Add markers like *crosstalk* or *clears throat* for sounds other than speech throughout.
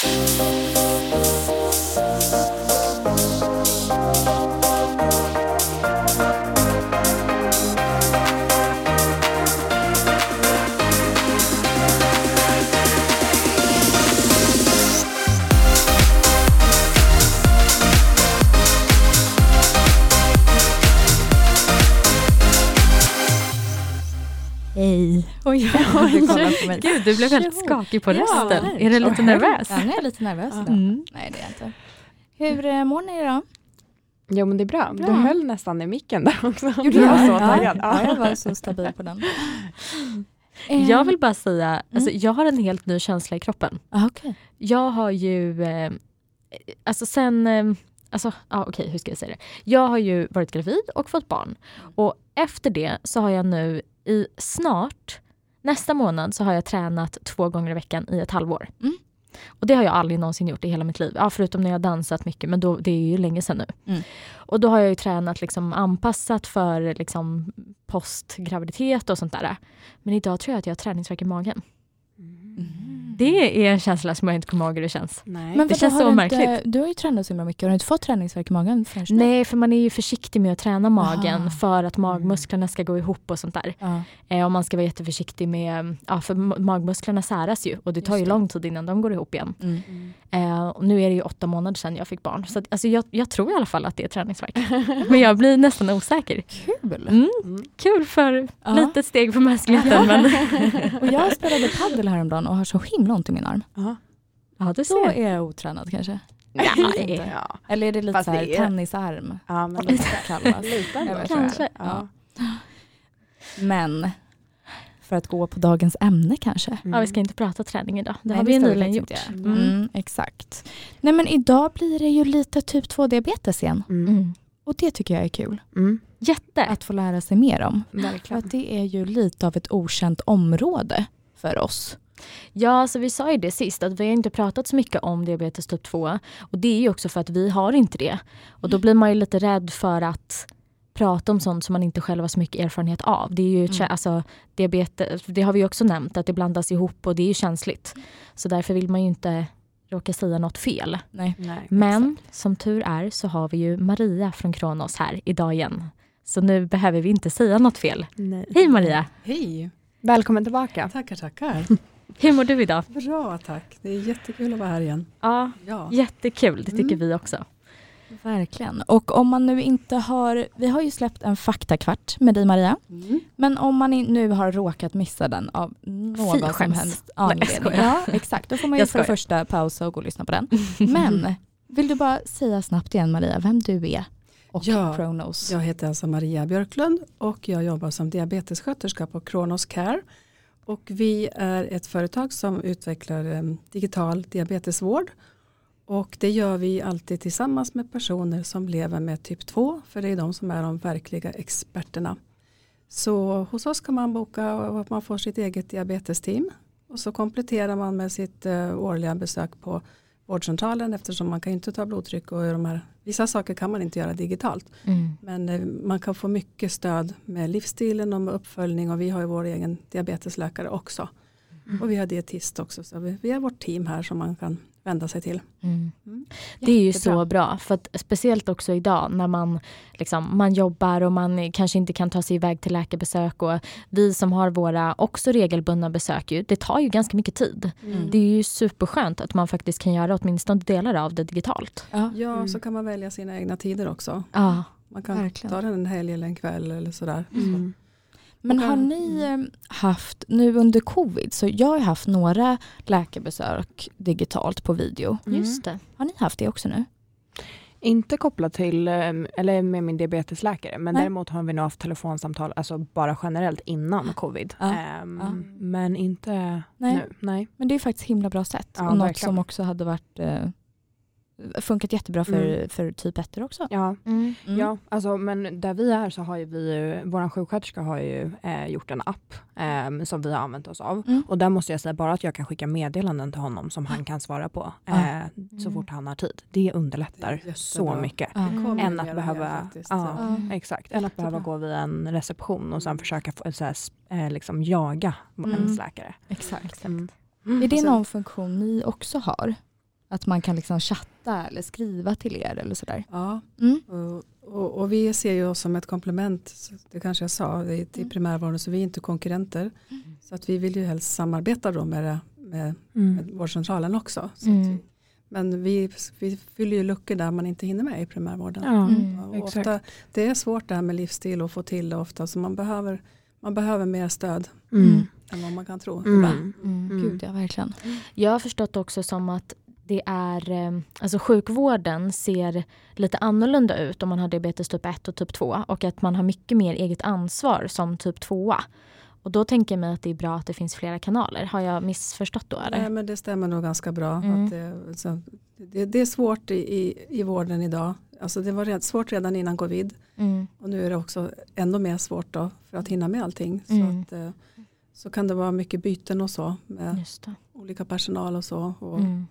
Hej. *laughs* Oj, oj. Gud, du blev väldigt skakig på rösten. Ja, är du lite nervös? Ja, nu är jag lite nervös idag. Mm. Nej, det är jag inte. Hur eh, mår ni idag? Jo men det är bra. bra. Du höll nästan i micken där också. *laughs* Gjorde jag? Så ja, ja, jag var så stabil på den. *laughs* Jag vill bara säga, mm. alltså, jag har en helt ny känsla i kroppen. Ah, okay. Jag har ju, eh, alltså sen, eh, alltså, ah, okej okay, hur ska jag säga det? Jag har ju varit gravid och fått barn. Och efter det så har jag nu i snart, nästa månad så har jag tränat två gånger i veckan i ett halvår. Mm. Och det har jag aldrig någonsin gjort i hela mitt liv. Ja, förutom när jag dansat mycket, men då, det är ju länge sedan nu. Mm. Och då har jag ju tränat liksom anpassat för liksom postgraviditet och sånt där. Men idag tror jag att jag har träningsvärk i magen. Mm. Det är en känsla som jag inte kommer ihåg hur det känns. Nej. Men det känns så märkligt. Inte, du har ju tränat så himla mycket. Har du inte fått träningsvärk i magen förrän Nej, för man är ju försiktig med att träna magen Aha. för att magmusklerna ska gå ihop och sånt där. Eh, och man ska vara jätteförsiktig med, ja för magmusklerna säras ju och det tar ju det. lång tid innan de går ihop igen. Mm. Eh, och nu är det ju åtta månader sedan jag fick barn. Så att, alltså jag, jag, tror i alla fall att det är träningsvärk. *laughs* men jag blir nästan osäker. Kul! Mm. Mm. Kul för ja. litet steg för mänskligheten. men *laughs* och jag spelade padel häromdagen och har så himla ont i min arm. Ja, du ser. Då är jag otränad kanske. Nej. *laughs* Ja. Eller är det lite så här, är... tennisarm? Ja, men lite. kallas. lite kanske. Ja. Men för att gå på dagens ämne kanske. Mm. Ja, vi ska inte prata träning idag. Det Nej, har vi nyligen gjort. Mm. Mm, exakt. Nej men idag blir det ju lite typ 2 diabetes igen. Mm. Mm. Och det tycker jag är kul. Mm. Jätte. Att få lära sig mer om. Verkligen. För att det är ju lite av ett okänt område för oss. Ja, så vi sa ju det sist att vi har inte pratat så mycket om diabetes typ 2. Och det är ju också för att vi har inte det. Och då blir man ju lite rädd för att prata om sånt som man inte själv har så mycket erfarenhet av. Det, är ju, mm. alltså, diabetes, det har vi också nämnt, att det blandas ihop och det är ju känsligt. Så därför vill man ju inte råka säga något fel. Nej. Nej, Men exakt. som tur är så har vi ju Maria från Kronos här idag igen. Så nu behöver vi inte säga något fel. Nej. Hej Maria! Hej! Välkommen tillbaka! Tackar, tackar! *laughs* Hur mår du idag? Bra tack! Det är jättekul att vara här igen. Ja, ja. jättekul. Det tycker mm. vi också. Verkligen. Och om man nu inte har, vi har ju släppt en faktakvart med dig Maria. Mm. Men om man nu har råkat missa den av någon Fy, som helst anledning. Ja, exakt. Då får man ju för det första pausa och gå och lyssna på den. *laughs* Men vill du bara säga snabbt igen Maria, vem du är? Och ja, Kronos. Jag heter alltså Maria Björklund och jag jobbar som diabetessköterska på Kronos Care. Och vi är ett företag som utvecklar um, digital diabetesvård och det gör vi alltid tillsammans med personer som lever med typ 2 för det är de som är de verkliga experterna. Så hos oss kan man boka och man får sitt eget diabetesteam och så kompletterar man med sitt uh, årliga besök på vårdcentralen eftersom man kan inte ta blodtryck och de här, vissa saker kan man inte göra digitalt. Mm. Men uh, man kan få mycket stöd med livsstilen och med uppföljning och vi har ju vår egen diabetesläkare också. Mm. Och vi har dietist också så vi, vi har vårt team här som man kan vända sig till. Mm. Mm. Det är ju så bra, för att speciellt också idag när man, liksom, man jobbar och man kanske inte kan ta sig iväg till läkarbesök och vi som har våra också regelbundna besök, ju, det tar ju ganska mycket tid. Mm. Det är ju superskönt att man faktiskt kan göra åtminstone delar av det digitalt. Ja, ja mm. så kan man välja sina egna tider också. Ja, man kan verkligen. ta den en helg eller en kväll eller sådär. Mm. Men har ni eh, haft, nu under covid, så jag har haft några läkarbesök digitalt på video. Mm. Just det. Har ni haft det också nu? Inte kopplat till, eh, eller med min diabetesläkare, men Nej. däremot har vi nog haft telefonsamtal, alltså bara generellt innan covid. Ja. Um, ja. Men inte Nej. nu. Nej. Men det är faktiskt himla bra sätt. Ja, och något verkligen. som också hade varit uh, funkat jättebra för, mm. för typ 1 också. Ja, mm. Mm. ja alltså, men där vi är så har ju vi, vår sjuksköterska har ju eh, gjort en app eh, som vi har använt oss av. Mm. Och där måste jag säga bara att jag kan skicka meddelanden till honom som han kan svara på eh, så fort han har tid. Det underlättar det så mycket. Än att behöva, ja, exakt, än att behöva gå via en reception och sen försöka få, så här, eh, liksom jaga ens läkare. Exakt. exakt. Mm. Är det någon funktion ni också har? Att man kan liksom chatta eller skriva till er eller sådär. Ja, Mm. och, och, och vi ser ju oss som ett komplement, det kanske jag sa, till Mm. primärvården så vi är inte konkurrenter. Så att vi vill ju helst samarbeta då med, det, med, Mm. med vårdcentralen också. Så Mm. att vi, men vi, vi fyller ju luckor där man inte hinner med i primärvården. Ja, Mm. Och ofta, det är svårt det här med livsstil att få till det ofta så man behöver, man behöver mer stöd Mm. än vad man kan tro. Mm. Mm. Mm. Gud ja, verkligen. Jag har förstått också som att det är, eh, alltså sjukvården ser lite annorlunda ut om man har diabetes typ 1 och typ 2 och att man har mycket mer eget ansvar som typ 2. Och då tänker jag mig att det är bra att det finns flera kanaler. Har jag missförstått då eller? Nej, men det stämmer nog ganska bra. Mm. Att det, så, det, det är svårt i, i, i vården idag. Alltså det var red, svårt redan innan covid Mm. och nu är det också ännu mer svårt då för att hinna med allting. Så, Mm. att, eh, så kan det vara mycket byten och så med olika personal och så. Och, Mm.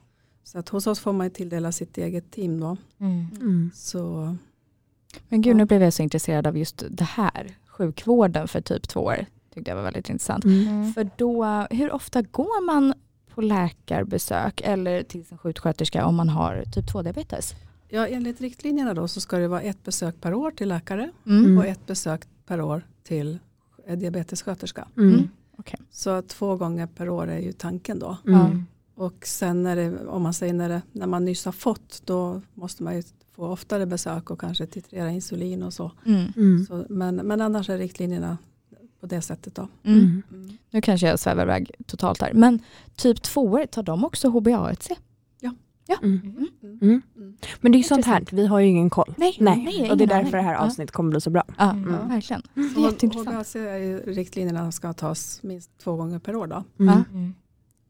Så att hos oss får man ju tilldela sitt eget team då. Mm. Mm. Så Men gud, Ja. nu blev jag så intresserad av just det här. Sjukvården för typ två år. Tyckte jag var väldigt intressant. Mm. Mm. För då, hur ofta går man på läkarbesök eller till sin sjuksköterska om man har typ 2-diabetes? ja, enligt riktlinjerna då så ska det vara ett besök per år till läkare Mm. och ett besök per år till diabetessköterska. Mm. Mm. Så två gånger per år är ju tanken då. Mm. Och sen när det, om man säger när, det, när man nyss har fått då måste man ju få oftare besök och kanske titrera insulin och så. Mm. Mm. så men, men annars är riktlinjerna på det sättet då. Mm. Mm. Nu kanske jag svävar iväg totalt här. Men typ 2 tar de också HbA1c? Mm. Mm. Mm. Mm. Men det är ju sånt här, vi har ju ingen koll. Nej, Nej. nej, och det är därför det här Ja. avsnittet kommer bli så bra. Ja, Mm. verkligen. Så Jätteintressant. HbA1c är ju riktlinjerna ska tas minst två gånger per år då.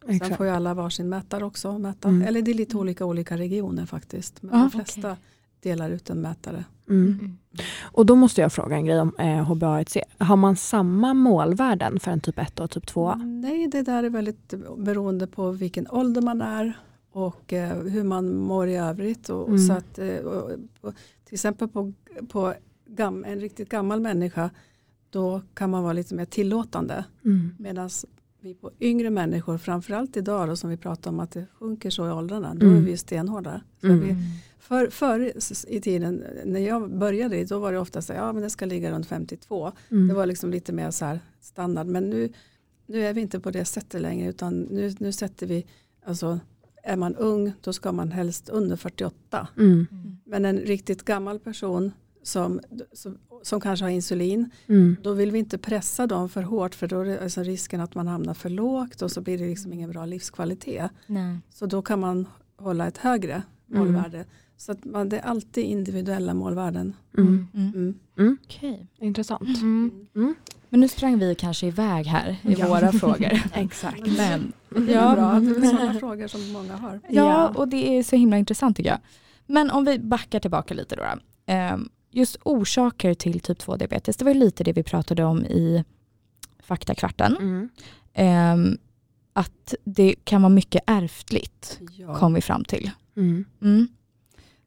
Mm. Mm. Sen Exakt. får ju alla varsin mätare också. Mäta. Mm. Eller det är lite olika olika regioner faktiskt. Men Ja, de flesta delar ut en mätare. Mm. Mm. Och då måste jag fråga en grej om eh, HbA1c. Har man samma målvärden för en typ 1 och typ 2? Nej, det där är väldigt beroende på vilken ålder man är och eh, hur man mår i övrigt. Och, och Mm. så att, eh, och, och, till exempel på, på gam, en riktigt gammal människa då kan man vara lite mer tillåtande. Mm. Medan vi på yngre människor, framförallt idag då, som vi pratar om att det sjunker så i åldrarna, då Mm. är vi ju stenhårda. Mm. vi, för, förr i tiden, när jag började, då var det ofta så här, ja men det ska ligga runt 52. Mm. Det var liksom lite mer så här standard. Men nu, nu är vi inte på det sättet längre utan nu, nu sätter vi, alltså är man ung då ska man helst under 48. Mm. Men en riktigt gammal person som, som, som kanske har insulin, Mm. då vill vi inte pressa dem för hårt för då är det alltså risken att man hamnar för lågt och så blir det liksom ingen bra livskvalitet. Nej. Så då kan man hålla ett högre Mm. målvärde. Så att man, det är alltid individuella målvärden. Mm. Mm. Mm. Mm. Okej. Intressant. Mm. Mm. Men nu sprang vi kanske iväg här i Ja. våra frågor. *laughs* Exakt. Men, Det är bra, det är sådana frågor som många har. Ja, och det är så himla intressant tycker jag. Men om vi backar tillbaka lite då. då. Ehm, Just orsaker till typ 2-diabetes, det var ju lite det vi pratade om i faktakvarten. Mm. Ehm, Att det kan vara mycket ärftligt, Ja. kom vi fram till. Mm. Mm.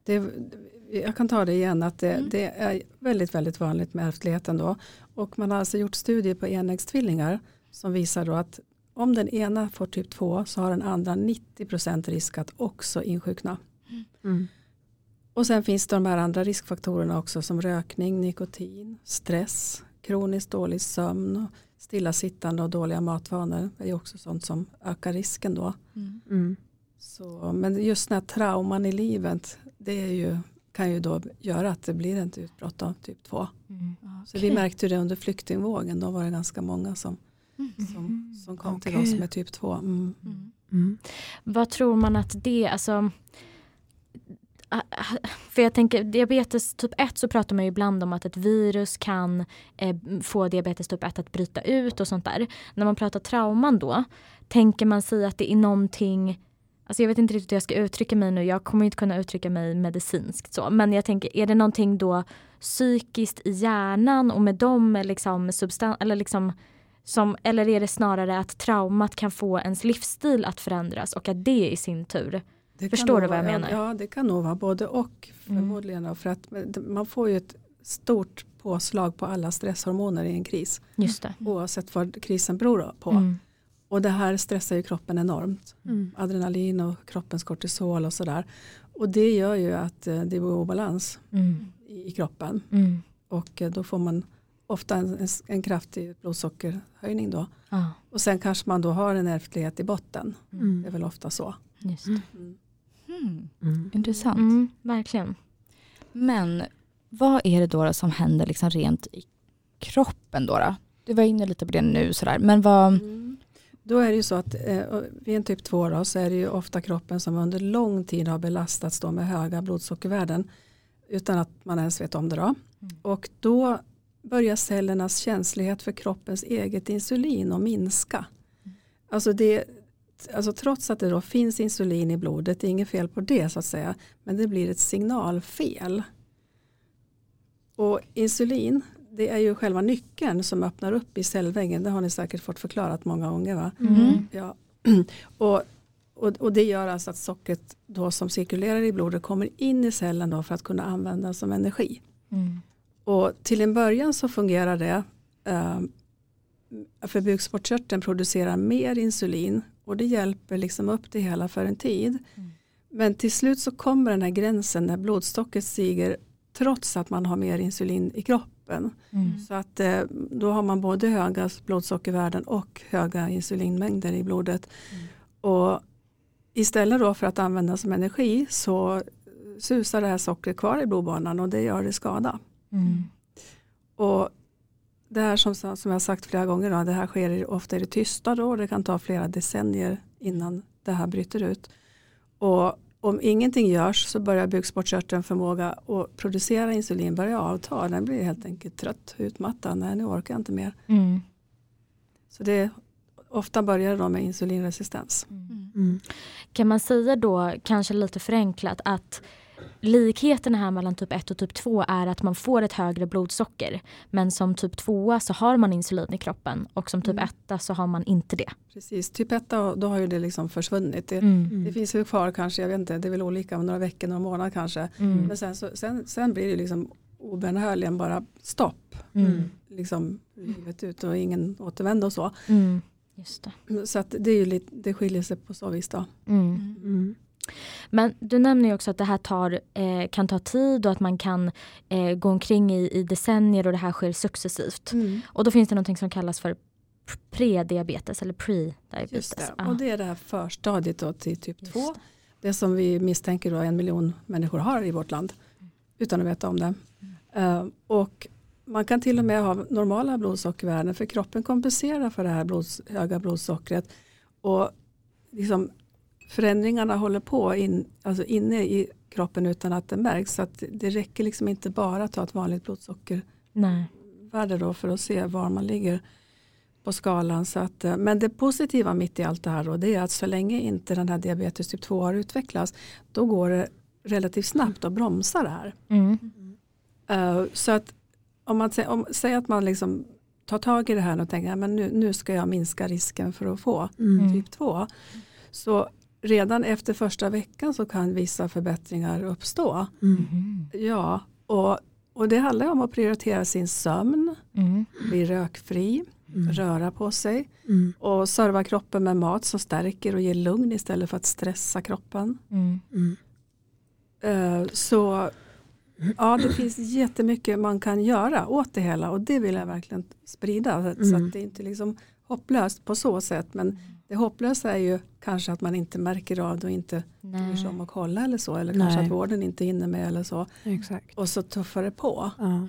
Det, jag kan ta det igen att det, Mm. det är väldigt väldigt vanligt med ärftligheten då. Och man har alltså gjort studier på enäggstvillingar som visar då att om den ena får typ 2 så har den andra 90% risk att också insjukna. Mm. Och sen finns det de här andra riskfaktorerna också som rökning, nikotin, stress, kroniskt dålig sömn, och stillasittande och dåliga matvanor. Det är ju också sånt som ökar risken då. Mm. Mm. Så, men just den här trauman i livet det är ju, kan ju då göra att det blir ett utbrott av typ 2. Mm. Så vi märkte det under flyktingvågen, då var det ganska många som, som, som kom till Okej. oss med typ 2. Mm. Mm. Mm. Vad tror man att det, alltså Ah, för jag tänker diabetes typ 1 så pratar man ju ibland om att ett virus kan eh, få diabetes typ 1 att bryta ut och sånt där. När man pratar trauman då, tänker man sig att det är någonting Alltså jag vet inte riktigt hur jag ska uttrycka mig nu, jag kommer inte kunna uttrycka mig medicinskt så. Men jag tänker, är det någonting då psykiskt i hjärnan och med dem eh, liksom substans, eller liksom som, eller är det snarare att traumat kan få ens livsstil att förändras och att det i sin tur Förstår du vad jag vara- menar? Ja, det kan nog vara både och Mm. förmodligen. då, För att man får ju ett stort påslag på alla stresshormoner i en kris. Just det. Oavsett vad krisen beror på. Mm. Och det här stressar ju kroppen enormt. Mm. Adrenalin och kroppens kortisol och sådär. Och det gör ju att eh, det blir obalans Mm. i, kroppen. Mm. Och eh, då får man ofta en, en, kraftig blodsockerhöjning då. Ja, Och sen kanske man då har en ärftlighet i botten. Mm. Det är väl ofta så. just det. Mm. Mm. Intressant. Mm, verkligen. Men vad är det då, då som händer liksom rent i kroppen då? då? Du var inne lite på det nu sådär. Men vad... Mm. Då är det ju så att eh, vid en typ 2 då, så är det ju ofta kroppen som under lång tid har belastats då med höga blodsockervärden utan att man ens vet om det. Då. Mm. Och då börjar cellernas känslighet för kroppens eget insulin att minska. Alltså det, alltså trots att det då finns insulin i blodet, det är inget fel på det så att säga, men det blir ett signalfel. Och insulin, det är ju själva nyckeln som öppnar upp i cellväggen, det har ni säkert fått förklarat många gånger va? Mm. Ja. *clears throat* Och, och, och det gör alltså att sockret då som cirkulerar i blodet kommer in i cellen då för att kunna användas som energi. Mm. Och till en början så fungerar det eh, för bukspottkörteln producerar mer insulin och det hjälper liksom upp det hela för en tid. Mm. Men till slut så kommer den här gränsen när blodstocket stiger trots att man har mer insulin i kroppen. Mm. Så att eh, då har man både höga blodsockervärden och höga insulinmängder i blodet. Mm. Och istället då för att använda som energi så susar det här sockret kvar i blodbanan och det gör det skada. Mm. Och det här som, som jag sagt flera gånger, då, det här sker ofta i det tysta då, och det kan ta flera decennier innan det här bryter ut. Och om ingenting görs så börjar bukspottkörtelns förmåga att producera insulin börja avta. Den blir helt enkelt trött, utmattad, nej nu orkar jag inte mer. Mm. Så det ofta börjar då med insulinresistens. Mm. Mm. Kan man säga då, kanske lite förenklat, att likheten här mellan typ 1 och typ 2 är att man får ett högre blodsocker. Men som typ 2 så har man insulin i kroppen och som typ Mm. 1 så har man inte det. Precis, typ 1 då har ju det liksom försvunnit. Det, Mm. det finns ju kvar kanske, jag vet inte, det är väl olika om några veckor, några månader kanske. Mm. Men sen, så, sen, sen blir det liksom obönhörligen bara stopp. Mm. Liksom livet ut och ingen återvändo och så. Mm. Just det. Så att det, är ju lite, det skiljer sig på så vis då. Mm. Mm. Men du nämner ju också att det här tar, eh, kan ta tid och att man kan eh, gå omkring i, i decennier och det här sker successivt. Och då finns det något som kallas för prediabetes eller pre-diabetes. Just det. Ja, Och det är det här förstadiet då till typ just 2. det. Det som vi misstänker då en miljon människor har i vårt land. Utan att veta om det. Eh, och man kan till och med ha normala blodsockervärden för kroppen kompenserar för det här blods, höga blodsockret. Och liksom förändringarna håller på in, alltså inne i kroppen utan att det märks. Så att det räcker liksom inte bara att ta ett vanligt blodsockervärde då för att se var man ligger på skalan. Så att, eh, men det positiva mitt i allt det här då, det är att så länge inte den här diabetes typ 2 har utvecklats då går det relativt snabbt att bromsa det här. Mm. Eh, så att om man om, säger att man liksom tar tag i det här och tänker att nu, nu ska jag minska risken för att få Mm. typ 2. Så redan efter första veckan så kan vissa förbättringar uppstå. Mm. Ja, och, och det handlar om att prioritera sin sömn, Mm. bli rökfri, Mm. röra på sig Mm. och serva kroppen med mat som stärker och ger lugn istället för att stressa kroppen. Mm. Mm. Eh, Så ja, det finns jättemycket man kan göra åt det hela och det vill jag verkligen sprida. Så att- Så att det inte liksom hopplöst på så sätt men det hopplösa är ju kanske att man inte märker av det och inte bryr sig om att kolla eller så eller kanske Nej. att vården inte hinner med eller så Exakt. och så tuffar det på. Ja.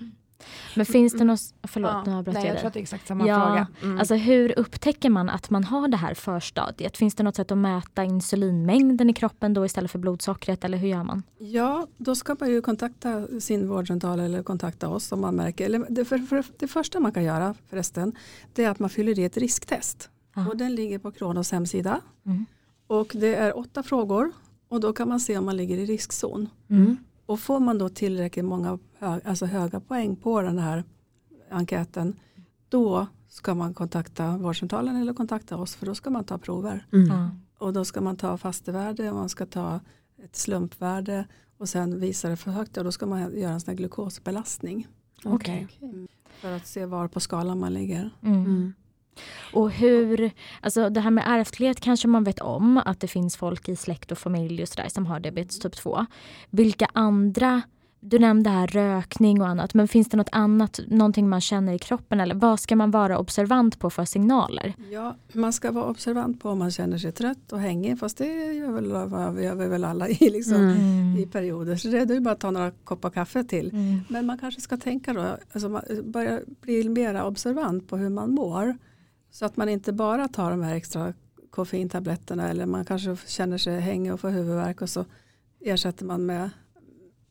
Men finns det något, förlåt Ja. nu avbröt Nej, jag jag tror dig. att det är exakt samma Ja, fråga. Mm. Alltså hur upptäcker man att man har det här förstadiet? Finns det något sätt att mäta insulinmängden i kroppen då istället för blodsockret eller hur gör man? Ja, då ska man ju kontakta sin vårdcentral eller kontakta oss om man märker. Eller det, för, för, det första man kan göra förresten det är att man fyller i ett risktest. Ja. Och den ligger på Kronos hemsida. Mm. Och det är åtta frågor och då kan man se om man ligger i riskzon. Mm. Och får man då tillräckligt många hög, alltså höga poäng på den här enkäten då ska man kontakta vårdcentralen eller kontakta oss för då ska man ta prover. Mm. Och då ska man ta fastevärde och man ska ta ett slumpvärde och sen visar det för högt, ja, då ska man göra en sån här glukosbelastning Okej. för att se var på skalan man ligger. Mm. Och hur, alltså det här med ärftlighet kanske man vet om att det finns folk i släkt och familj och sådär som har diabetes typ 2. Vilka andra du nämnde här rökning och annat, men finns det något annat, någonting man känner i kroppen eller vad ska man vara observant på för signaler? Ja, man ska vara observant på om man känner sig trött och hängig, fast det gör väl, gör vi väl alla i, liksom, mm. i perioder. Så det är bara att ta några koppar kaffe till. Mm. Men man kanske ska tänka då, alltså börja bli mer observant på hur man mår. Så att man inte bara tar de här extra koffeintabletterna eller man kanske känner sig hängig och får huvudvärk och så ersätter man med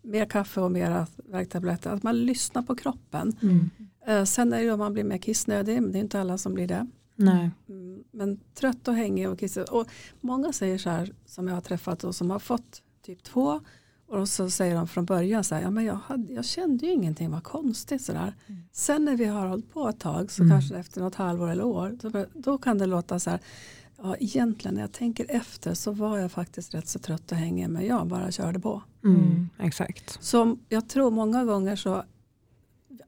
mer kaffe och mera värktabletter. Att man lyssnar på kroppen. Mm. Eh, sen är det om man blir mer kissnödig, men det är inte alla som blir det. Nej. Mm, men trött och hängig och kissnödig. Och många säger så här som jag har träffat och som har fått typ 2 och så säger de från början så här, ja men jag, hade, jag kände ju ingenting, vad konstigt sådär. Mm. Sen när vi har hållit på ett tag, så mm. kanske efter något halvår eller år, då, då kan det låta så här, ja egentligen när jag tänker efter så var jag faktiskt rätt så trött och hängig men jag bara körde på. Mm, mm. exakt. Så jag tror många gånger så,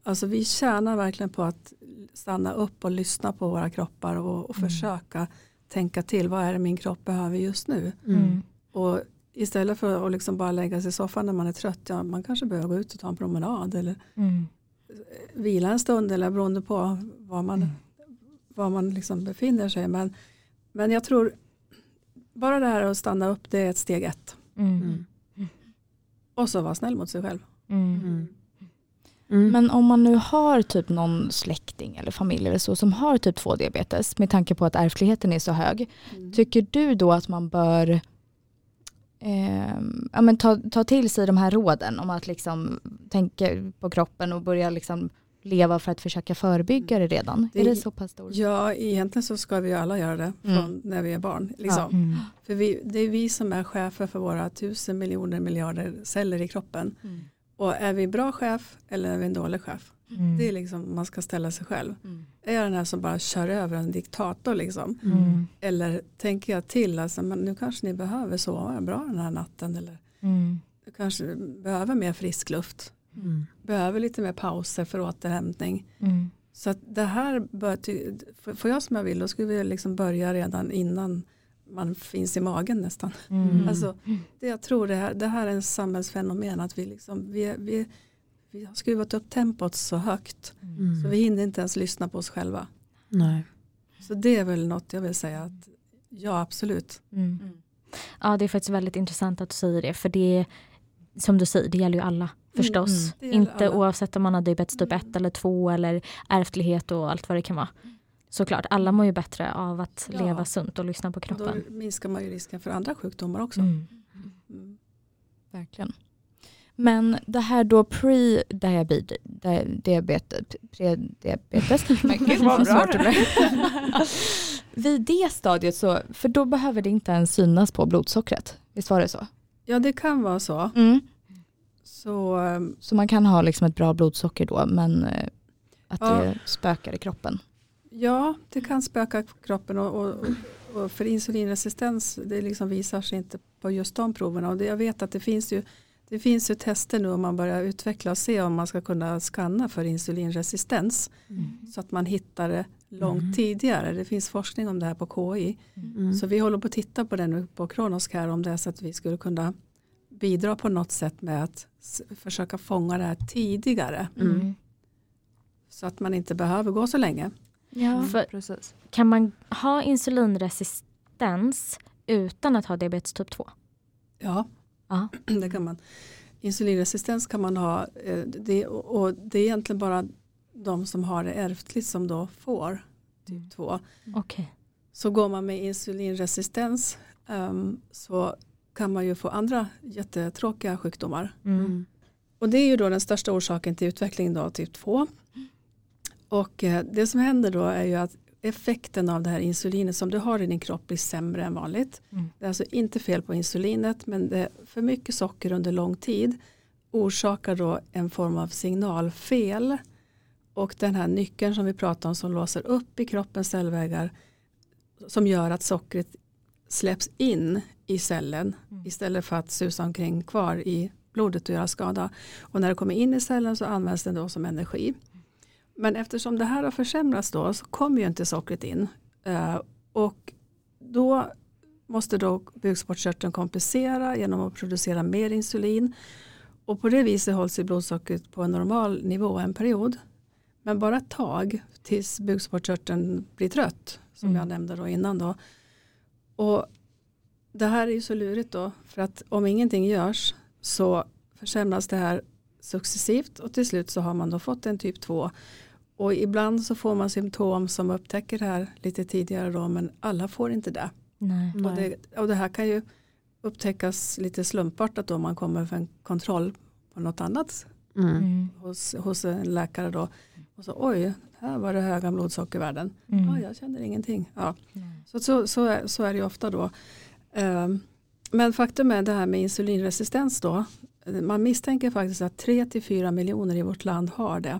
alltså vi tjänar verkligen på att stanna upp och lyssna på våra kroppar och, och mm. försöka tänka till, vad är det min kropp behöver just nu? Mm. Och istället för att liksom bara lägga sig i soffan när man är trött, ja, man kanske behöver gå ut och ta en promenad eller mm. vila en stund eller beroende på var man, mm. var man liksom befinner sig. Men men jag tror bara det här att stanna upp det är ett steg ett. Mm. mm. Och så vara snäll mot sig själv. Mm. mm. Men om man nu har typ någon släkting eller familj eller så som har typ 2 diabetes med tanke på att ärftligheten är så hög. Tycker du då att man bör eh, ja, men ta, ta till sig de här råden om att liksom tänka på kroppen och börja liksom leva för att försöka förebygga det redan? Det, är det så pass stort? Ja, egentligen så ska vi alla göra det från mm. när vi är barn. Liksom. Ja. Mm. För vi, det är vi som är chefer för våra tusen miljoner miljarder celler i kroppen. Mm. Och är vi bra chef eller är vi en dålig chef? Mm. Det är liksom man ska ställa sig själv. Mm. Är jag den här som bara kör över en diktator liksom? Mm. Eller tänker jag till, alltså, men nu kanske ni behöver sova bra den här natten eller mm. kanske behöver mer frisk luft. Mm. Behöver lite mer pauser för återhämtning. Mm. Så att det här, bör, får jag som jag vill, då skulle vi liksom börja redan innan man finns i magen nästan. Mm. Alltså, det jag tror det här, det här är en samhällsfenomen att vi, liksom, vi, vi, vi har skruvat upp tempot så högt mm. så vi hinner inte ens lyssna på oss själva. Nej. Så det är väl något jag vill säga att ja absolut. Mm. Ja det är faktiskt väldigt intressant att du säger det för det som du säger, det gäller ju alla förstås. Mm, Inte alla. oavsett om man har diabetes typ 1 eller 2 eller ärftlighet och allt vad det kan vara. Såklart, alla mår ju bättre av att ja. leva sunt och lyssna på kroppen. Då minskar man ju risken för andra sjukdomar också. Mm. Mm. Verkligen. Men det här då pre-diabetes, *laughs* diabetes, *laughs* pre-diabetes, Vid det stadiet så, för då behöver det inte ens synas på blodsockret, visst var det så? Ja det kan vara så. Mm. Så, så man kan ha liksom ett bra blodsocker då men eh, att ja. det spökar i kroppen? Ja det kan spöka kroppen och, och, och, för insulinresistens det liksom visar sig inte på just de proverna. Och det, jag vet att det finns ju det finns ju tester nu om man börjar utveckla och se om man ska kunna skanna för insulinresistens. Mm. Så att man hittar det långt mm. tidigare. Det finns forskning om det här på KI. Mm. Så vi håller på att titta på det nu på Kronoskär om det är så att vi skulle kunna bidra på något sätt med att försöka fånga det här tidigare. Mm. Så att man inte behöver gå så länge. Ja, precis. Kan man ha insulinresistens utan att ha diabetes typ 2? Ja, Aha. *clears throat* det kan man. Insulinresistens kan man ha eh, det, och det är egentligen bara de som har det ärftligt som då får typ 2. Mm. Okay. Så går man med insulinresistens um, så kan man ju få andra jättetråkiga sjukdomar. Mm. Och det är ju då den största orsaken till utveckling då, typ 2. Och eh, det som händer då är ju att effekten av det här insulinet som du har i din kropp blir sämre än vanligt. Mm. Det är alltså inte fel på insulinet men det för mycket socker under lång tid orsakar då en form av signalfel och den här nyckeln som vi pratar om som låser upp i kroppens cellväggar som gör att sockret släpps in i cellen mm. istället för att susa omkring kvar i blodet och göra skada. Och när det kommer in i cellen så används den då som energi. Men eftersom det här har försämrats då så kommer ju inte sockret in. Eh, och då måste då bukspottkörteln kompensera genom att producera mer insulin. Och på det viset hålls blodsockret på en normal nivå en period. Men bara ett tag tills bukspottkörteln blir trött. Som mm. jag nämnde då innan. Då. Och det här är ju så lurigt då. För att om ingenting görs så försämras det här successivt och till slut så har man då fått en typ 2. Och ibland så får man symptom som upptäcker det här lite tidigare då men alla får inte det. Nej. Och, det och det här kan ju upptäckas lite slumpartat då man kommer för en kontroll på något annat mm. mm. hos, hos en läkare då. Och så oj, här var det höga blodsockervärden. Mm. Ja, jag känner ingenting. Ja. Så, så, så, är, så är det ju ofta då. Um, men faktum är det här med insulinresistens då. Man misstänker faktiskt att 3-4 miljoner i vårt land har det.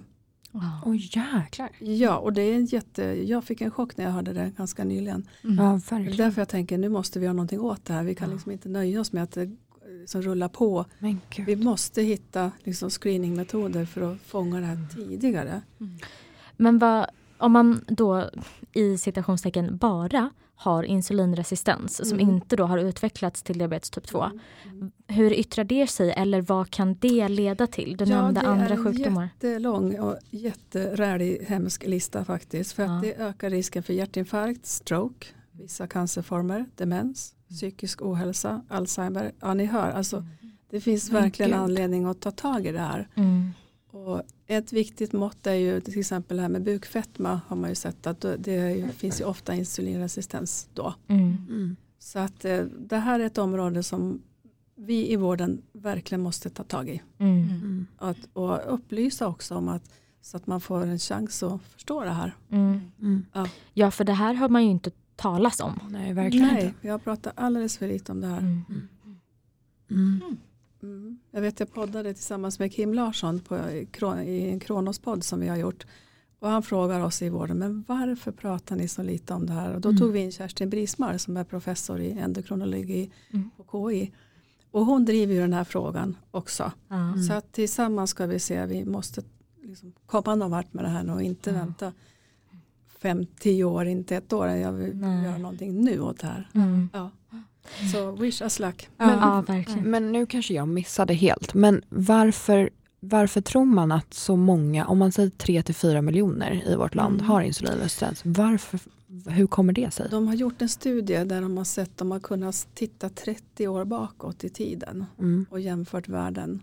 Wow. Oh, jäklar. Ja, och det är en jätte, jag fick en chock när jag hörde det ganska nyligen. Mm. Ja, verkligen. Därför jag tänker nu måste vi göra någonting åt det här. Vi kan ja. liksom inte nöja oss med att det som rullar på. Vi måste hitta liksom screeningmetoder för att fånga det här mm. tidigare. Mm. Men vad, om man då i citationstecken bara har insulinresistens mm. som inte då har utvecklats till diabetes typ 2. Mm. Mm. Hur yttrar det sig eller vad kan det leda till? Du ja, nämnde andra sjukdomar. Det är en jättelång och jätterälig hemsk lista faktiskt. För ja. att det ökar risken för hjärtinfarkt, stroke, vissa cancerformer, demens, mm. psykisk ohälsa, Alzheimer. Ja ni hör, alltså, mm. det finns verkligen anledning att ta tag i det här. Och ett viktigt mått är ju till exempel det här med bukfetma har man ju sett att det finns ju ofta insulinresistens då. Mm. Mm. Så att eh, det här är ett område som vi i vården verkligen måste ta tag i. Mm. mm. Att, och upplysa också om att så att man får en chans att förstå det här. Mm. Mm. Ja. ja, för det här har man ju inte talas om. Nej, verkligen Nej, inte. jag pratar alldeles för lite om det här. Mm. Jag vet jag poddade tillsammans med Kim Larsson på, i en Kronos-podd som vi har gjort. Och han frågar oss i vården, men varför pratar ni så lite om det här? Och då mm. tog vi in Kerstin Brismar som är professor i endokronologi mm. på KI. Och hon driver ju den här frågan också. Mm. Så att tillsammans ska vi se, vi måste liksom komma någon vart med det här och inte vänta fem, tio år, inte ett år. Jag vill Nej. göra någonting nu åt det här. Mm. Ja. Så wish us luck. Men, ja, verkligen. men nu kanske jag missade helt, men varför, varför tror man att så många, om man säger 3-4 miljoner i vårt land mm. har insulinresistens, varför, hur kommer det sig? De har gjort en studie där de har sett, de har kunnat titta 30 år bakåt i tiden mm. och jämfört värden.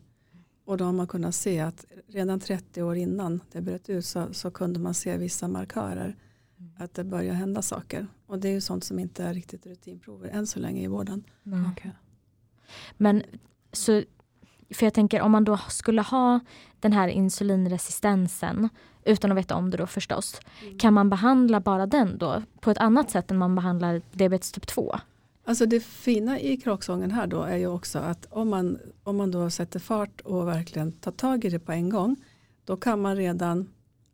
Och då har man kunnat se att redan 30 år innan det bröt ut så, så kunde man se vissa markörer att det börjar hända saker. Och det är ju sånt som inte är riktigt rutinprover än så länge i vården. Mm. Okay. Men så, för jag tänker om man då skulle ha den här insulinresistensen utan att veta om det då förstås. Mm. Kan man behandla bara den då på ett annat sätt än man behandlar diabetes typ 2? Alltså det fina i kråksången här då är ju också att om man, om man då sätter fart och verkligen tar tag i det på en gång då kan man redan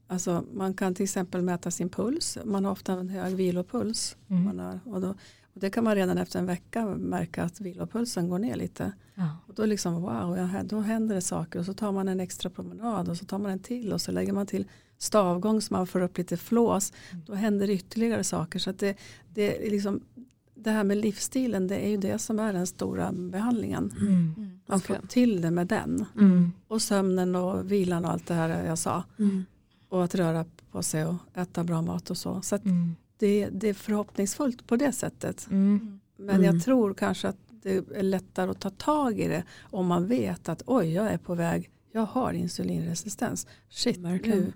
Alltså man kan till exempel mäta sin puls. Man har ofta en hög vilopuls. Mm. Man har, och, då, och det kan man redan efter en vecka märka att vilopulsen går ner lite. Ja. Och då liksom wow, ja, då händer det saker. Och så tar man en extra promenad och så tar man en till. Och så lägger man till stavgång så man får upp lite flås. Mm. Då händer ytterligare saker. Så det, det, är liksom, det här med livsstilen det är ju det som är den stora behandlingen. Mm. Att få till det med den. Mm. Och sömnen och vilan och allt det här jag sa. Mm och att röra på sig och äta bra mat och så. Så mm. det, det, är förhoppningsfullt på det sättet. Mm. Men jag mm. tror kanske att det är lättare att ta tag i det om man vet att oj jag är på väg, jag har insulinresistens. Shit, nu,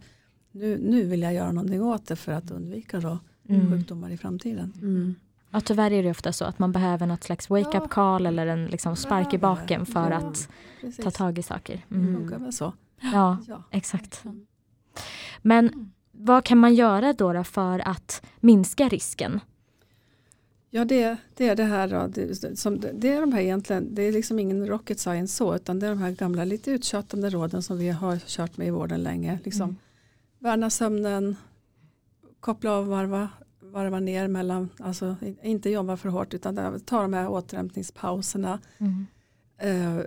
nu, nu vill jag göra någonting åt det för att undvika då mm. sjukdomar i framtiden. Mm. Ja, tyvärr är det ofta så att man behöver något slags wake-up call eller en liksom spark i baken för ja, att precis. ta tag i saker. Mm. Det väl så. Ja, ja. exakt. Men mm. vad kan man göra då, för att minska risken? Ja det, det är det här då, det, som, det är de här egentligen, det är liksom ingen rocket science så utan det är de här gamla lite uttjatande råden som vi har kört med i vården länge. Liksom, mm. Värna sömnen, koppla av varva, varva ner mellan, alltså inte jobba för hårt utan ta de här återhämtningspauserna. Mm. Eh,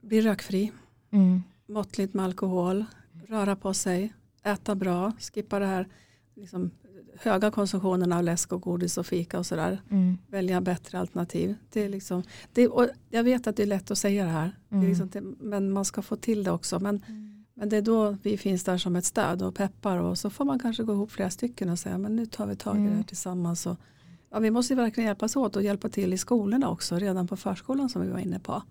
bli rökfri, mm. måttligt med alkohol, röra på sig, äta bra, skippa det här liksom, höga konsumtionen av läsk och godis och fika och sådär. Mm. Välja bättre alternativ. Det är liksom, det, och jag vet att det är lätt att säga det här, det är Mm. liksom, det, men man ska få till det också. Men, men det är då vi finns där som ett stöd och peppar och så får man kanske gå ihop flera stycken och säga men nu tar vi tag i det här Mm. tillsammans. Och, ja, vi måste verkligen hjälpas åt och hjälpa till i skolorna också, redan på förskolan som vi var inne på.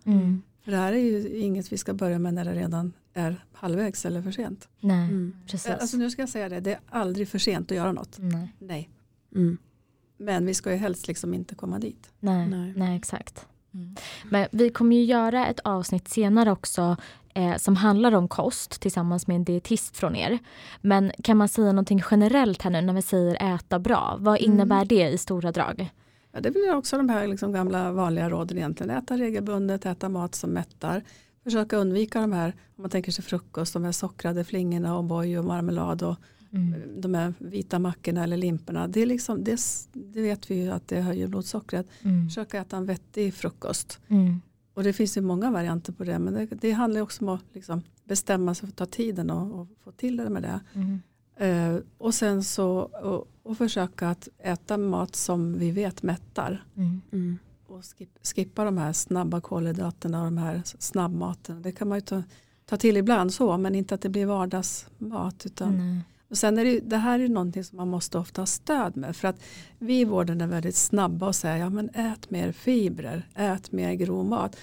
För det här är ju inget vi ska börja med när det redan är halvvägs eller för sent. Nej, Mm. precis. Alltså nu ska jag säga det, det är aldrig för sent att göra något. Nej. Nej. Mm. Men vi ska ju helst liksom inte komma dit. Nej. Nej. Nej, exakt. Mm. Men vi kommer ju göra ett avsnitt senare också eh, som handlar om kost tillsammans med en dietist från er. Men kan man säga någonting generellt här nu när vi säger äta bra? Vad Mm. innebär det i stora drag? Ja, det blir också de här liksom gamla vanliga råden egentligen. Äta regelbundet, äta mat som mättar. Försöka undvika de här, om man tänker sig frukost, de här sockrade flingorna och O'boy och marmelad och Mm. de här vita mackorna eller limporna. Det, är liksom, det, det vet vi ju att det höjer blodsockret. Mm. Försöka äta en vettig frukost. Mm. Och det finns ju många varianter på det. Men det, det handlar också om att liksom bestämma sig för att ta tiden och, och få till det med det. Mm. Eh, och sen så och, och försöka att äta mat som vi vet mättar. Mm. Mm. Och skip, skippa de här snabba kolhydraterna och de här snabbmaten. Det kan man ju ta, ta till ibland så men inte att det blir vardagsmat. Utan, Nej. och sen är det, det här är någonting som man måste ofta ha stöd med. För att vi i vården är väldigt snabba och säger ja men ät mer fibrer, ät mer grov mat.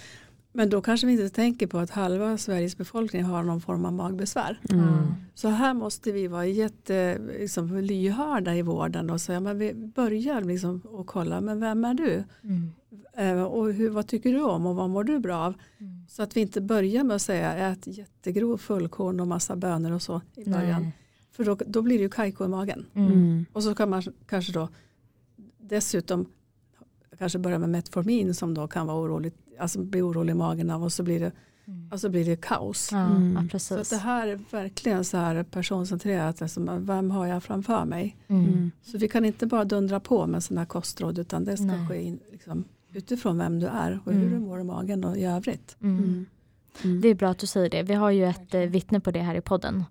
Men då kanske vi inte tänker på att halva Sveriges befolkning har någon form av magbesvär. Mm. Så här måste vi vara jätte, liksom, lyhörda i vården och säga men vi börjar liksom och kolla men vem är du? Mm. Eh, och hur, vad tycker du om och vad mår du bra av? Mm. Så att vi inte börjar med att säga ät jättegrov fullkorn och massa bönor och så i början. Nej. För då, då blir det ju kajko i magen. Mm. Och så kan man kanske då dessutom kanske börja med Metformin som då kan vara oroligt, alltså bli orolig i magen av och så blir det, Mm. alltså blir det kaos. Mm. ja, Så det här är verkligen så här personcentrerat, alltså, vem har jag framför mig? Mm. Mm. Så vi kan inte bara dundra på med sådana här kostråd utan det ska Nej. ske in, liksom, utifrån vem du är och Mm. hur du mår i magen och i övrigt. Mm. Mm. Mm. Det är bra att du säger det. Vi har ju ett eh, vittne på det här i podden.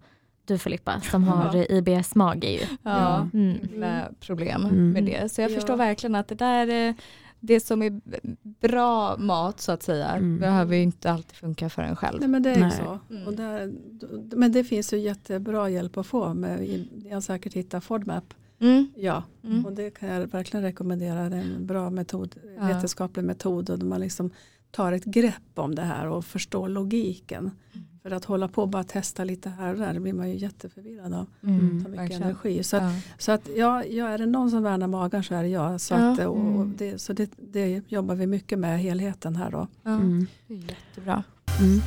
Du Filippa som har Ja. eh, IBS-mage ju. Ja, Mm. med problem Mm. med det. Så jag Ja. förstår verkligen att det där är det som är bra mat så att säga Mm. behöver ju inte alltid funka för en själv. Nej men det är ju Nej. så. Mm. Och där, men det finns ju jättebra hjälp att få. Med, ni har säkert hittat FODMAP. Mm. Ja, Mm. och det kan jag verkligen rekommendera. Det är en bra metod, Ja. vetenskaplig metod och man liksom tar ett grepp om det här och förstår logiken. Mm. För att hålla på och bara testa lite här och där, det blir man ju jätteförvirrad av. Mm. tar mycket verkligen. energi. Så, att, Ja. så att ja, ja, är det någon som värnar magen så är det jag. Så, Ja. att, och, och Mm. det, så det, det jobbar vi mycket med, helheten här då. Ja. Mm. Det är jättebra. Mm.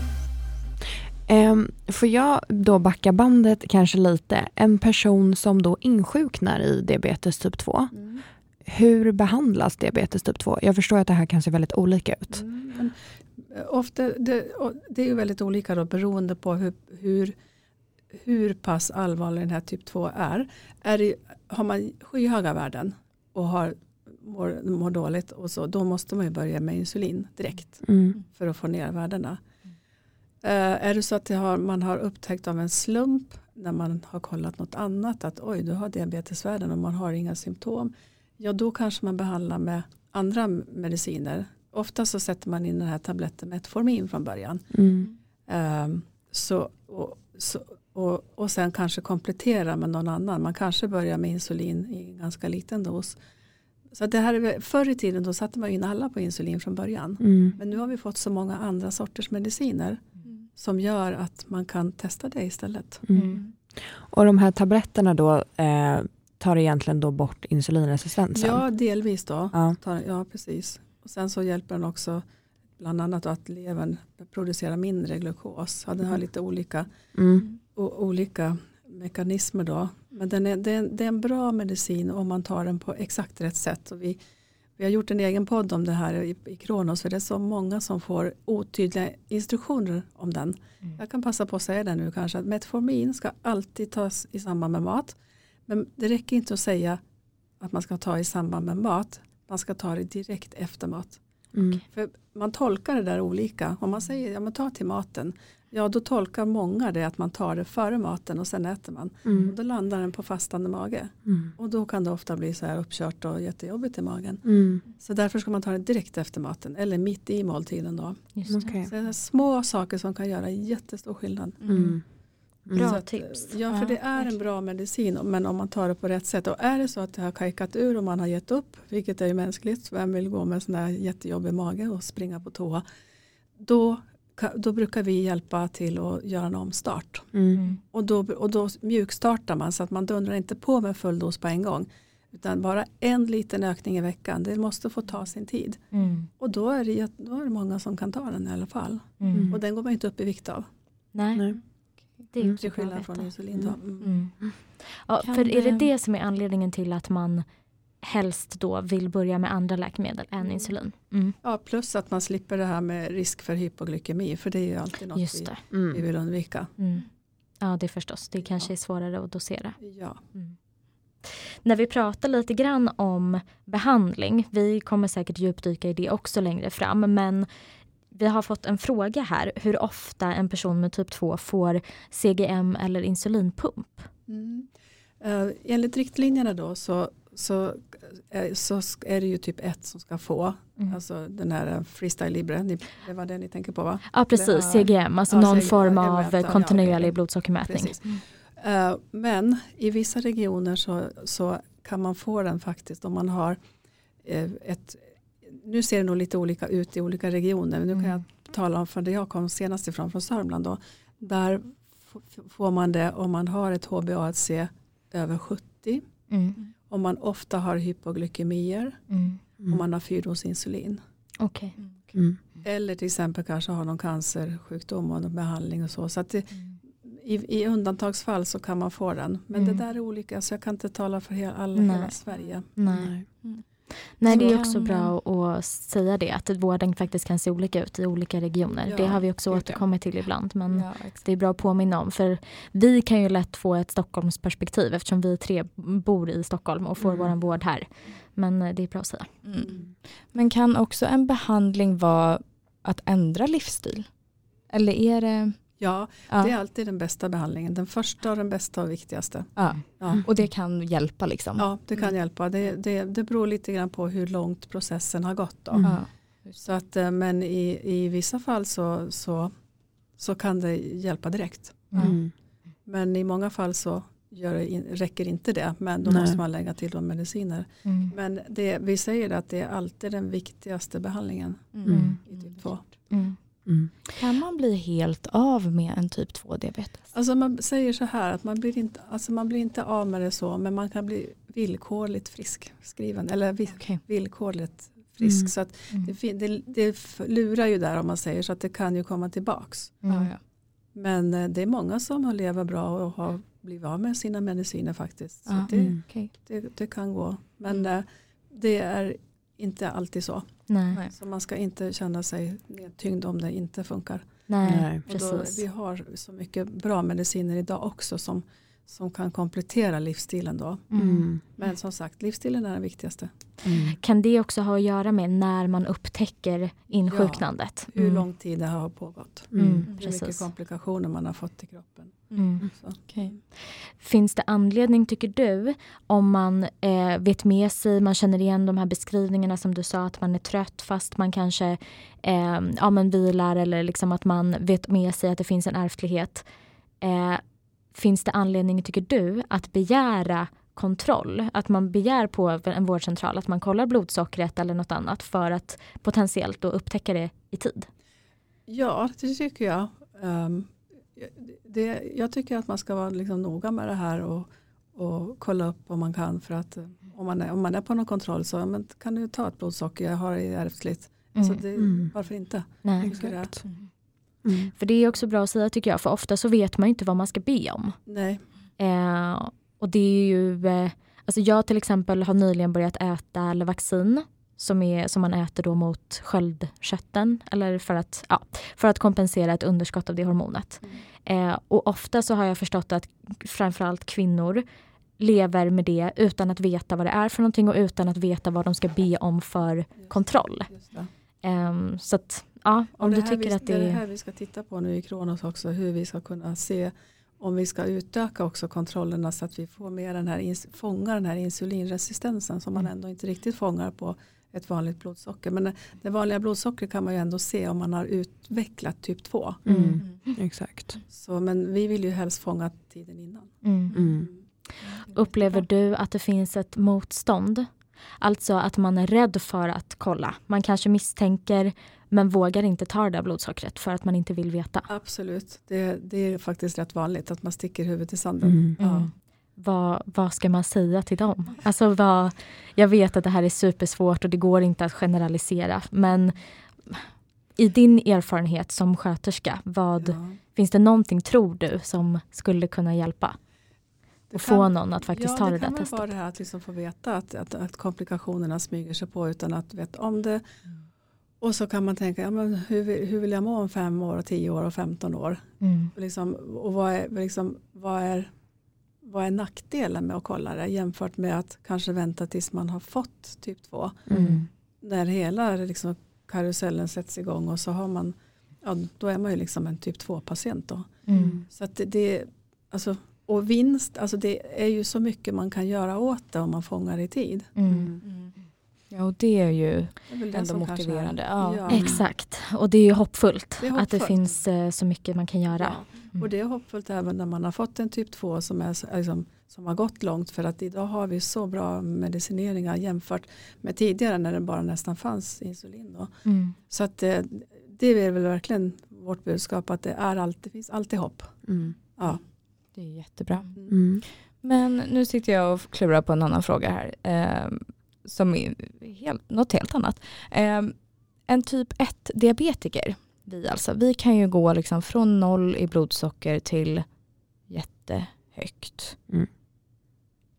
Ehm, får jag då backa bandet kanske lite? En person som då insjuknar i diabetes typ 2. Hur behandlas diabetes typ 2? Jag förstår att det här kan se väldigt olika ut. Mm, ofta, det, det är ju väldigt olika då, beroende på hur, hur, hur pass allvarlig den här typ 2 är. är det, har man skyhöga värden och har, mår, mår dåligt och så, då måste man ju börja med insulin direkt Mm. för att få ner värdena. Eh, är det så att har, man har upptäckt av en slump när man har kollat något annat att oj du har diabetesvärden och man har inga symptom. Ja då kanske man behandlar med andra mediciner. Ofta så sätter man in den här tabletten Metformin från början. Mm. Ehm, så, och, så, och, och sen kanske komplettera med någon annan. Man kanske börjar med insulin i en ganska liten dos. Så det här är, förr i tiden då satte man in alla på insulin från början. Mm. Men nu har vi fått så många andra sorters mediciner som gör att man kan testa det istället. Mm. Och de här tabletterna då eh, tar egentligen då bort insulinresistensen? Ja, delvis då. Ja. Tar- Ja, precis. Och sen så hjälper den också bland annat att levern producerar mindre glukos. Ja, den har lite olika, Mm. olika mekanismer då. Men den är, det, är det är en bra medicin om man tar den på exakt rätt sätt. Och vi, vi har gjort en egen podd om det här i, i Kronos för det är så många som får otydliga instruktioner om den. Mm. Jag kan passa på att säga det nu kanske att Metformin ska alltid tas i samband med mat. Men det räcker inte att säga att man ska ta i samband med mat. Man ska ta det direkt efter mat. Mm. För man tolkar det där olika. Om man säger ja, men ta till maten. ja, då tolkar många det att man tar det före maten och sen äter man. Mm. Och då landar den på fastande mage. Mm. Och då kan det ofta bli så här uppkört och jättejobbigt i magen. Mm. Så därför ska man ta det direkt efter maten eller mitt i måltiden. Då. Just. Okej. Så det är små saker som kan göra jättestor skillnad. Mm. Bra att, tips. Ja, för Ja, det är en bra medicin men om man tar det på rätt sätt. Och är det så att det har kajkat ur och man har gett upp, vilket är ju mänskligt, vem vill gå med sån där jättejobbig mage och springa på toa. Då, då brukar vi hjälpa till att göra en omstart. Mm. Mm. Och då, och då mjukstartar man så att man dundrar inte på med full dos på en gång. Utan bara en liten ökning i veckan. Det måste få ta sin tid. Mm. Och då är det, då är det många som kan ta den i alla fall. Mm. Och den går man inte upp i vikt av. Nej, Nej. Det är Mm. Till skillnad från insulin. Då. Mm. Mm. Mm. Ja, Kan för är det det- det som är anledningen till att man helst då vill börja med andra läkemedel än insulin? Mm. Ja, plus att man slipper det här med risk för hypoglykemi. För det är ju alltid något Just vi, det. vi Mm. vill undvika. Mm. Ja, det förstås. Det kanske Ja. är svårare att dosera. Ja. Mm. När vi pratar lite grann om behandling, vi kommer säkert djupdyka i det också längre fram, men vi har fått en fråga här hur ofta en person med typ 2 får CGM eller insulinpump. Mm. Uh, enligt riktlinjerna då så, så, eh, så är det ju typ ett som ska få. Mm. Alltså den här eh, Freestyle Libre, det var det ni tänker på va? Ja precis, Ja. CGM, alltså Ja, någon CGM, form av ja, kontinuerlig okej. blodsockermätning. Precis. Eh, men i vissa regioner så, så kan man få den faktiskt om man har eh, ett nu ser det nog lite olika ut i olika regioner. Men nu kan Mm. jag tala om från där jag kom senast ifrån, från Sörmland. Då. Där får man det om man har ett HbA1c över 70. Mm. Om man ofta har hypoglykemier. Mm. Om man har fyrdos insulin. Okej. Mm. Eller till exempel kanske har någon cancersjukdom och någon behandling och så. Så att det, i, i undantagsfall så kan man få den. Men Mm. det där är olika så jag kan inte tala för hela, alla, Nej. hela Sverige. Nej. Nej, det är också bra att säga det, att vården faktiskt kan se olika ut i olika regioner. Ja, det har vi också återkommit till ibland. Men Ja, det är bra att påminna om. För vi kan ju lätt få ett Stockholmsperspektiv eftersom vi tre bor i Stockholm och får Mm. vår vård här. Men eh, det är bra att säga. Mm. Men kan också en behandling vara att ändra livsstil? Eller är det... Ja, Ja, det är alltid den bästa behandlingen. Den första och den bästa och viktigaste. ja. Ja, Och det kan hjälpa liksom? ja det kan Mm. hjälpa. Det, det, det beror lite grann på hur långt processen har gått. Då. Mm. Så att, eh, men i, i vissa fall så, så, så kan det hjälpa direkt. Mm. Men i många fall så gör det räcker inte det. Men då Nej. måste man lägga till de mediciner. Mm. Men det, vi säger att det är alltid den viktigaste behandlingen Mm. i typ 2. Mm. Mm. Kan man bli helt av med en typ 2-diabetes? Alltså man säger så här att man blir, inte, alltså man blir inte av med det så men man kan bli villkorligt frisk skriven eller vi- Okej. villkorligt frisk. Mm. Så att Mm. det, det, det lurar ju där om man säger så att det kan ju komma tillbaks. Mm. Men eh, det är många som har levat bra och har blivit av med sina mediciner faktiskt. Så det, Mm. Det, det kan gå. Men eh, det är inte alltid så. Nej. Så man ska inte känna sig nedtyngd om det inte funkar. Nej, Nej. Och då, precis. vi har så mycket bra mediciner idag också som, som kan komplettera livsstilen. Då. Mm. Men som sagt, livsstilen är den viktigaste. Mm. Kan det också ha att göra med när man upptäcker insjuknandet? Hur Mm. lång tid det har pågått. Mm. Mm. Hur mycket Precis. komplikationer man har fått i kroppen. Mm. Så. Okej. Finns det anledning, tycker du, om man eh, vet med sig, man känner igen de här beskrivningarna som du sa, att man är trött fast man kanske eh, ja, men vilar eller liksom att man vet med sig att det finns en ärftlighet. Eh, finns det anledning, tycker du, att begära kontroll? Att man begär på en vårdcentral att man kollar blodsockret eller något annat för att potentiellt då upptäcka det i tid? Ja, det tycker jag. Ehm, det, jag tycker att man ska vara liksom noga med det här och, och kolla upp om man kan. För att eh, om man är, om man är på någon kontroll så men kan du ta ett blodsocker, jag har det ärftligt. Mm. Så det, Mm. Varför inte? Nej. Exakt. Mm. För det är också bra att säga tycker jag, för ofta så vet man inte vad man ska be om. Nej. Eh, och det är ju, eh, alltså jag till exempel har nyligen börjat äta Levaxin som, är, som man äter då mot sköldkörteln eller för att, ja, för att kompensera ett underskott av det hormonet. Eh, och ofta så har jag förstått att framförallt kvinnor lever med det utan att veta vad det är för någonting och utan att veta vad de ska be om för Just- kontroll. Just. Um, så att, ja, om du tycker vi, att det är... Det är det här vi ska titta på nu i Kronos också, hur vi ska kunna se om vi ska utöka också kontrollerna så att vi får mer den här, fångar den här insulinresistensen som man mm. ändå inte riktigt fångar på ett vanligt blodsocker. Men det vanliga blodsockret kan man ju ändå se om man har utvecklat typ 2. Mm. Mm. Exakt. Så, men vi vill ju helst fånga tiden innan. Mm. mm. Upplever du att det finns ett motstånd? Alltså att man är rädd för att kolla. Man kanske misstänker men vågar inte ta det där blodsockret för att man inte vill veta. Absolut, det, det är faktiskt rätt vanligt att man sticker huvudet i sanden. Mm. Ja. Vad, vad ska man säga till dem? Alltså vad, jag vet att det här är supersvårt och det går inte att generalisera men i din erfarenhet som sköterska, vad, ja. finns det någonting tror du som skulle kunna hjälpa? och få någon att faktiskt ja, ta det, det där testet. Det kan vara det här att liksom få veta att, att, att, komplikationerna smyger sig på utan att veta om det. Mm. Och så kan man tänka, ja, men hur, hur vill jag må om fem år, och tio år och femton år? Mm. Liksom, och vad är, liksom, vad, är, vad är nackdelen med att kolla det jämfört med att kanske vänta tills man har fått typ 2. Mm. När hela liksom, karusellen sätts igång och så har man, ja, då är man ju liksom en typ 2 patient då. Mm. Så att det, det, alltså, och vinst, alltså det är ju så mycket man kan göra åt det om man fångar i tid. Mm. Mm. Ja och det är ju det är ändå motiverande. Ja. Ja. Exakt och det är ju hoppfullt, det är hoppfullt. att det finns eh, så mycket man kan göra. Ja. Mm. Och det är hoppfullt även när man har fått en typ 2 som, är, liksom, som har gått långt för att idag har vi så bra medicineringar jämfört med tidigare när det bara nästan fanns insulin. Mm. Så att det, eh, det är väl verkligen vårt budskap att det, är alltid, det finns alltid hopp. Mm. Ja. Det är jättebra. Mm. Men nu sitter jag och klurar på en annan fråga här. Eh, som är helt, något helt annat. Eh, en typ 1 diabetiker, vi alltså, vi kan ju gå liksom från noll i blodsocker till jättehögt. Mm.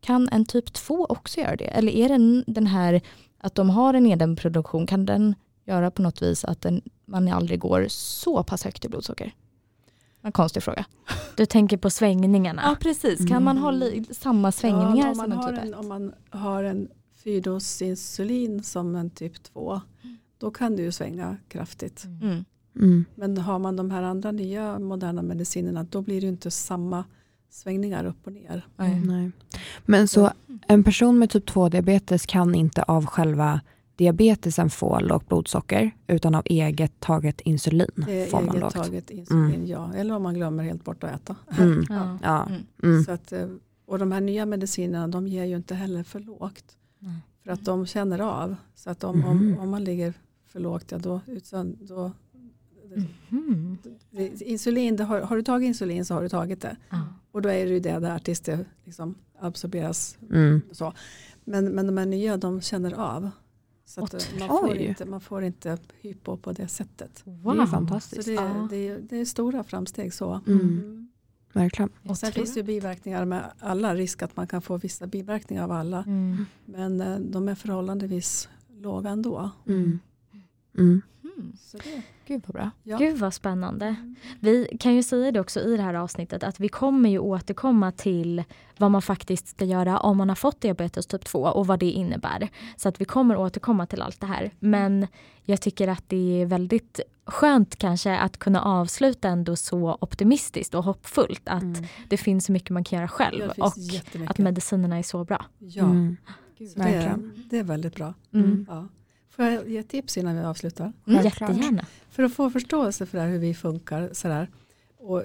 Kan en typ 2 också göra det? Eller är det den här att de har en edenproduktion, kan den göra på något vis att den, man aldrig går så pass högt i blodsocker? En konstig fråga. Du tänker på svängningarna? Ja precis, kan mm. man ha samma svängningar ja, som en typ 1? Om man har en fyrdos insulin som en typ 2 då kan det ju svänga kraftigt. Mm. mm. Mm. Men har man de här andra nya moderna medicinerna då blir det inte samma svängningar upp och ner. Nej. Men så en person med typ 2 diabetes kan inte av själva diabetesen få lågt blodsocker utan av eget taget insulin det får man eget lågt. taget insulin, mm. ja. Eller om man glömmer helt bort att äta. Mm. *laughs* ja. ja. Mm. Så att, eh, och de här nya medicinerna de ger ju inte heller för lågt. För att de känner av. Så att om, om, mm. om man ligger för lågt, ja då, då Mm. Insulin, har, har, du tagit insulin så har du tagit det. Mm. Och då är det ju det där tills det liksom absorberas. Mm. Så. Men, men de här nya de känner av. Så att man, får inte, man får inte hypo på det sättet. Wow. Det är fantastiskt. Så det, är, det, är, det är stora framsteg så. Mm. Mm. Verkligen. Och sen finns det ju biverkningar med alla, risk att man kan få vissa biverkningar av alla. Mm. Men eh, de är förhållandevis låga ändå. Mm. Mm. Så det. Gud vad bra. Ja. Gud vad spännande. Mm. Vi kan ju säga det också i det här avsnittet att vi kommer ju återkomma till vad man faktiskt ska göra om man har fått diabetes typ 2 och vad det innebär. Så att vi kommer återkomma till allt det här. Men jag tycker att det är väldigt skönt kanske att kunna avsluta ändå så optimistiskt och hoppfullt att mm. det finns så mycket man kan göra själv och att medicinerna är så bra. Ja, mm. Gud, det, är, det är väldigt bra. Mm. Ja. Får jag ge tips innan vi avslutar? Mm, jättegärna. För att få förståelse för det här, hur vi funkar sådär. Och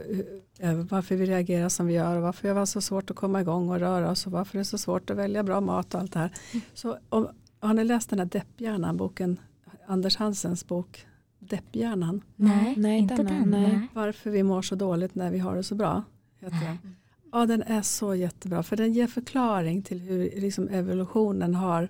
eh, varför vi reagerar som vi gör och varför det var så svårt att komma igång och röra oss och varför det är så svårt att välja bra mat och allt det här. Mm. Så om, har ni läst den här Depphjärnan, boken, Anders Hansens bok Depphjärnan? Nej, nej inte den. Nej. Varför vi mår så dåligt när vi har det så bra. Heter den. Ja, den är så jättebra för den ger förklaring till hur liksom, evolutionen har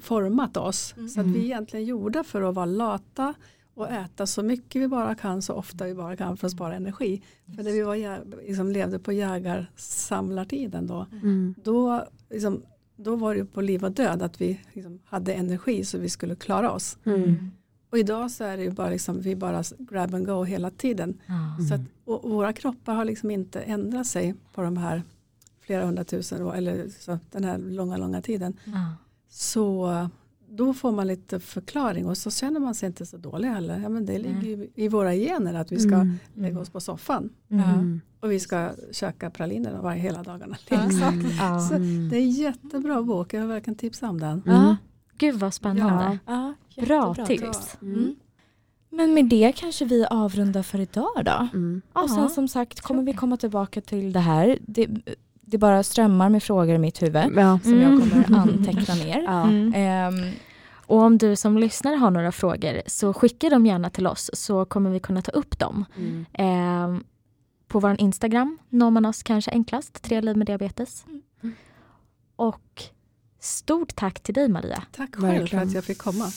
format oss. Mm. Så att vi är mm. egentligen gjorda för att vara lata och äta så mycket vi bara kan så ofta vi bara kan för att spara energi. För när vi var, liksom, levde på jägarsamlartiden då, mm. då, liksom, då var det på liv och död att vi liksom, hade energi så vi skulle klara oss. Mm. Och idag så är det ju bara liksom, vi bara grab and go hela tiden. Så att, och våra kroppar har liksom inte ändrat sig på de här flera hundratusen eller så, den här långa, långa tiden. Så då får man lite förklaring och så känner man sig inte så dålig heller. Ja, men det ligger mm. i våra gener att vi ska mm. lägga oss på soffan. Mm. Och vi ska käka praliner varje hela dagarna. Liksom. *laughs* Så det är en jättebra bok, jag vill verkligen tipsa om den. Mm. Gud vad spännande. Ja. Bra tips. Mm. Men med det kanske vi avrundar för idag då. Mm. Och sen som sagt kommer vi komma tillbaka till det här. Det, det bara strömmar med frågor i mitt huvud ja. som jag kommer mm. anteckna ner. Ja. Um, och om du som lyssnare har några frågor så skicka dem gärna till oss så kommer vi kunna ta upp dem. Mm. Eh, på vår Instagram når man oss kanske enklast, Tre liv med diabetes. Mm. Och stort tack till dig Maria. Tack själv för att jag fick komma.